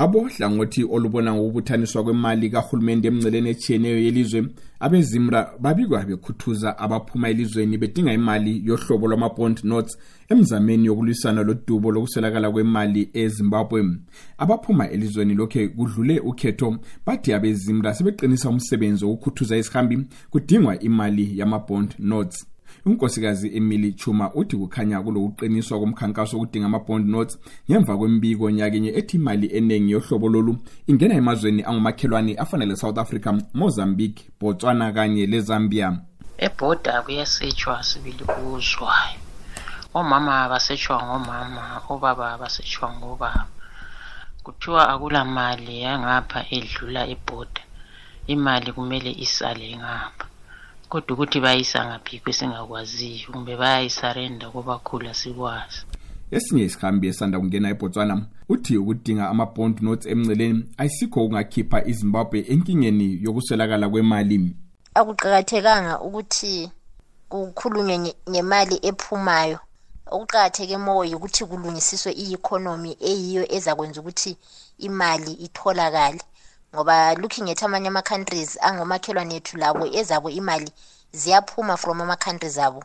abohlangothi olubona ngokubuthaniswa kwemali kahulumende emngceleni etshiyeneyo yelizwe abezimra babikwa bekhuthuza abaphuma elizweni bedinga imali yohlobo lwama-bond notes emzameni yokulwisana lodubo lokuswelakala kwemali ezimbabwe. Abaphuma elizweni lokhe kudlule ukhetho bathi abezimra sebeqinisa umsebenzi wokukhuthuza isihambi kudingwa imali yama-bond notes unkosikazi emily chuma uthi kukhanya kulokuqiniswa komkhankaso wokudinga ama-bond notes ngemva kwembiko nyakenye ethi imali eningi yohlobo lolu ingena emazweni angumakhelwane afana le-south africa mozambique botswana kanye lezambia. Ebhoda kuyasetshwa sibili kuzwayo omama basetshwa ngomama obaba basetshwa ngobaba. Kuthiwa akula mali yangapha edlula ebhoda imali kumele isale ngapha. Kodwa ukuthi bayisa ngaphi kwesingakwaziyo kumbe bayayisarenda kobakhulu sikwazi esinye isihambi esanda kungena ebotswana uthi ukudinga ama-bond notes emngceleni ayisikho ukungakhipha izimbabwe enkingeni yokuswelakala kwemali. Akuqakathekanga ukuthi kukhulunywe ngemali ephumayo. Okuqakatheke mo yikuthi kulungisiswe i-economy eyiyo ezakwenza ukuthi imali itholakale. Ngoba looking at amanye ama-countries angomakhelwane ethu labo ezabo imali ziyaphuma from ama-countries abo.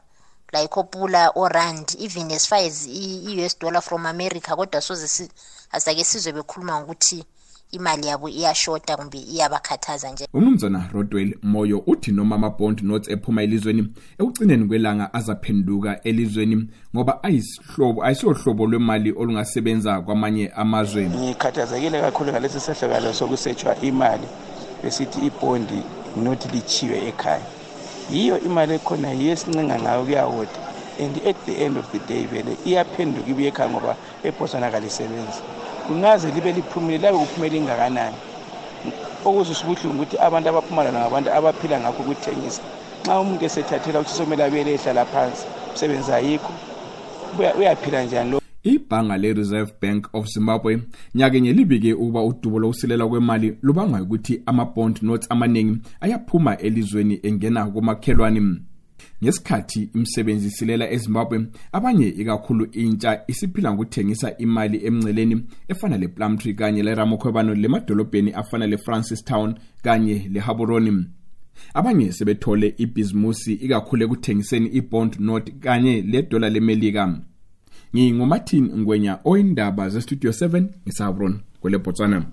Like opula orand even as far as i-us dollar from america kodwa soze asake sizwe bekhuluma ngokuthi imali yabo iyashota kumbe iyabakhathaza nje. Umnumzana rodwell moyo uthi noma ama-bond notes ephuma elizweni ekugcineni kwelanga azaphenduka elizweni ngoba ayisilohlobo lwemali olungasebenza kwamanye amazwe. Ngikhathazekile kakhulu ngalesi sehlakalo sokusetshwa imali besithi ibhondi nothi lichiwe ekhaya. Yiyo imali ekhona yiyo esincenga ngayo kuyawoda and at the end of the day vele iyaphenduka ibuye ekhaya ngoba ebhosana kalisebenzi kungaze libe liphumile labe kuphumele ingakanani? Okuzwisa ubuhlungu ukuthi abantu abaphuma lana ngabantu abaphila ngakho ukuthengisa. Nxa umuntu esethathela ukuthi somele abele ehlala phansi umsebenzi ayikho. Uyaphila njani lo? Ibhanga le-reserve bank of zimbabwe nyakenye libike ukuba udubo lokusilela kwemali lubangwa ukuthi ama-bond notes amaningi ayaphuma elizweni engena komakhelwane ngesikhathi imisebenzi silela ezimbabwe abanye ikakhulu intsha isiphila ngokuthengisa imali emngceleni efana le-plumtree kanye leramokhwebano lemadolobheni afana le-francis town kanye lehaboroni abanye sebethole ibhizimusi ikakhulu ekuthengiseni i-bond note kanye ledola lemelika. Ngingumartin ngwenya oyindaba zestudio 7 ngisabron kwele botswana